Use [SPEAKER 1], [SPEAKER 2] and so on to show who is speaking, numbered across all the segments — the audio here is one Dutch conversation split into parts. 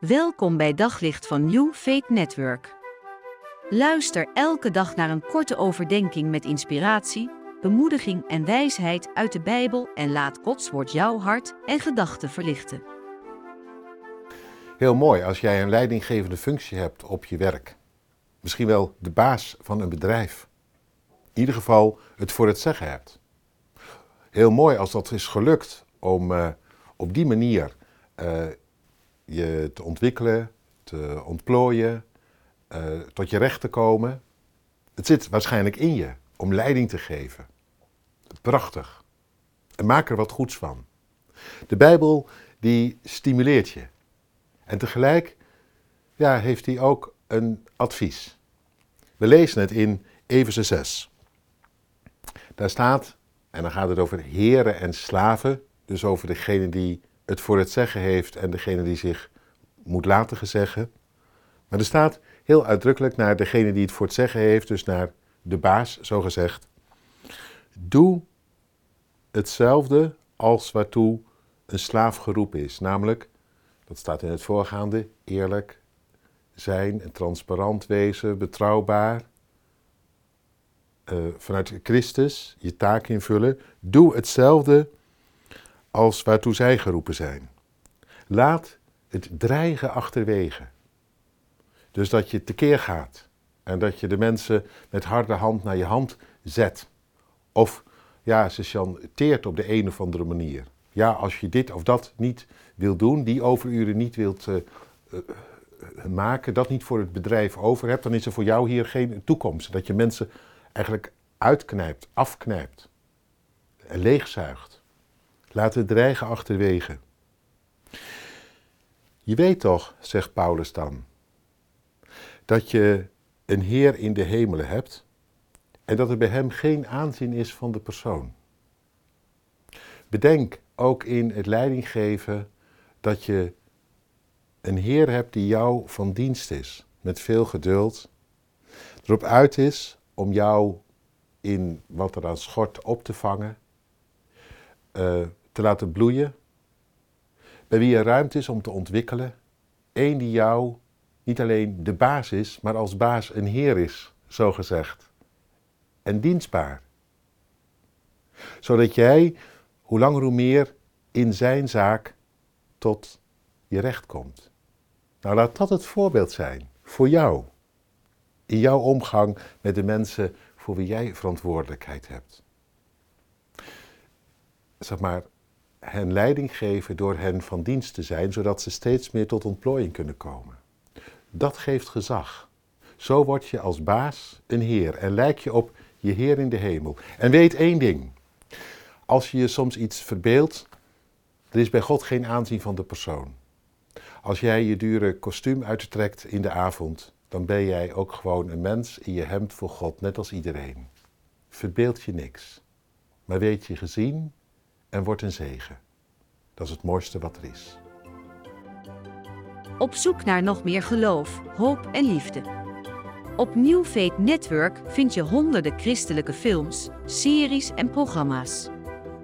[SPEAKER 1] Welkom bij Daglicht van New Faith Network. Luister elke dag naar een korte overdenking met inspiratie, bemoediging en wijsheid uit de Bijbel en laat Gods woord jouw hart en gedachten verlichten.
[SPEAKER 2] Heel mooi als jij een leidinggevende functie hebt op je werk. Misschien wel de baas van een bedrijf. In ieder geval het voor het zeggen hebt. Heel mooi als dat is gelukt om uh, op die manier uh, je te ontwikkelen, te ontplooien, uh, tot je recht te komen. Het zit waarschijnlijk in je om leiding te geven. Prachtig. En maak er wat goeds van. De Bijbel die stimuleert je. En tegelijk ja, heeft hij ook een advies. We lezen het in Efeze 6. Daar staat, en dan gaat het over heren en slaven, dus over degene die het voor het zeggen heeft en degene die zich moet laten gezeggen. Maar er staat heel uitdrukkelijk naar degene die het voor het zeggen heeft, dus naar de baas, zo gezegd. Doe hetzelfde als waartoe een slaaf geroepen is, namelijk, dat staat in het voorgaande, eerlijk zijn en transparant wezen, betrouwbaar, uh, vanuit Christus je taak invullen. Doe hetzelfde als waartoe zij geroepen zijn. Laat het dreigen achterwege. Dus dat je tekeer gaat en dat je de mensen met harde hand naar je hand zet. Of ja, ze chanteert op de een of andere manier. Ja, als je dit of dat niet wilt doen, die overuren niet wilt uh, uh, maken, dat niet voor het bedrijf over hebt, dan is er voor jou hier geen toekomst. Dat je mensen eigenlijk uitknijpt, afknijpt leegzuigt. Laat het dreigen achterwege. Je weet toch, zegt Paulus dan, dat je een Heer in de hemelen hebt en dat er bij Hem geen aanzien is van de persoon. Bedenk ook in het leidinggeven dat je een Heer hebt die jou van dienst is, met veel geduld, erop uit is om jou in wat er aan schort op te vangen, uh, te laten bloeien, bij wie er ruimte is om te ontwikkelen. Eén die jou niet alleen de baas is, maar als baas een heer is, zo gezegd. En dienstbaar. Zodat jij hoe langer hoe meer in zijn zaak tot je recht komt. Nou, laat dat het voorbeeld zijn voor jou. In jouw omgang met de mensen voor wie jij verantwoordelijkheid hebt. Zeg maar, hen leiding geven door hen van dienst te zijn, zodat ze steeds meer tot ontplooiing kunnen komen. Dat geeft gezag. Zo word je als baas een heer en lijk je op je heer in de hemel. En weet één ding. Als je je soms iets verbeeldt, er is bij God geen aanzien van de persoon. Als jij je dure kostuum uittrekt in de avond, dan ben jij ook gewoon een mens in je hemd voor God, net als iedereen. Verbeeld je niks. Maar weet je gezien en wordt een zegen. Dat is het mooiste wat er is.
[SPEAKER 1] Op zoek naar nog meer geloof, hoop en liefde. Op New Faith Network vind je honderden christelijke films, series en programma's.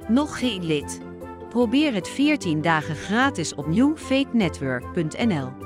[SPEAKER 1] Nog geen lid? Probeer het 14 dagen gratis op newfaithnetwork.nl.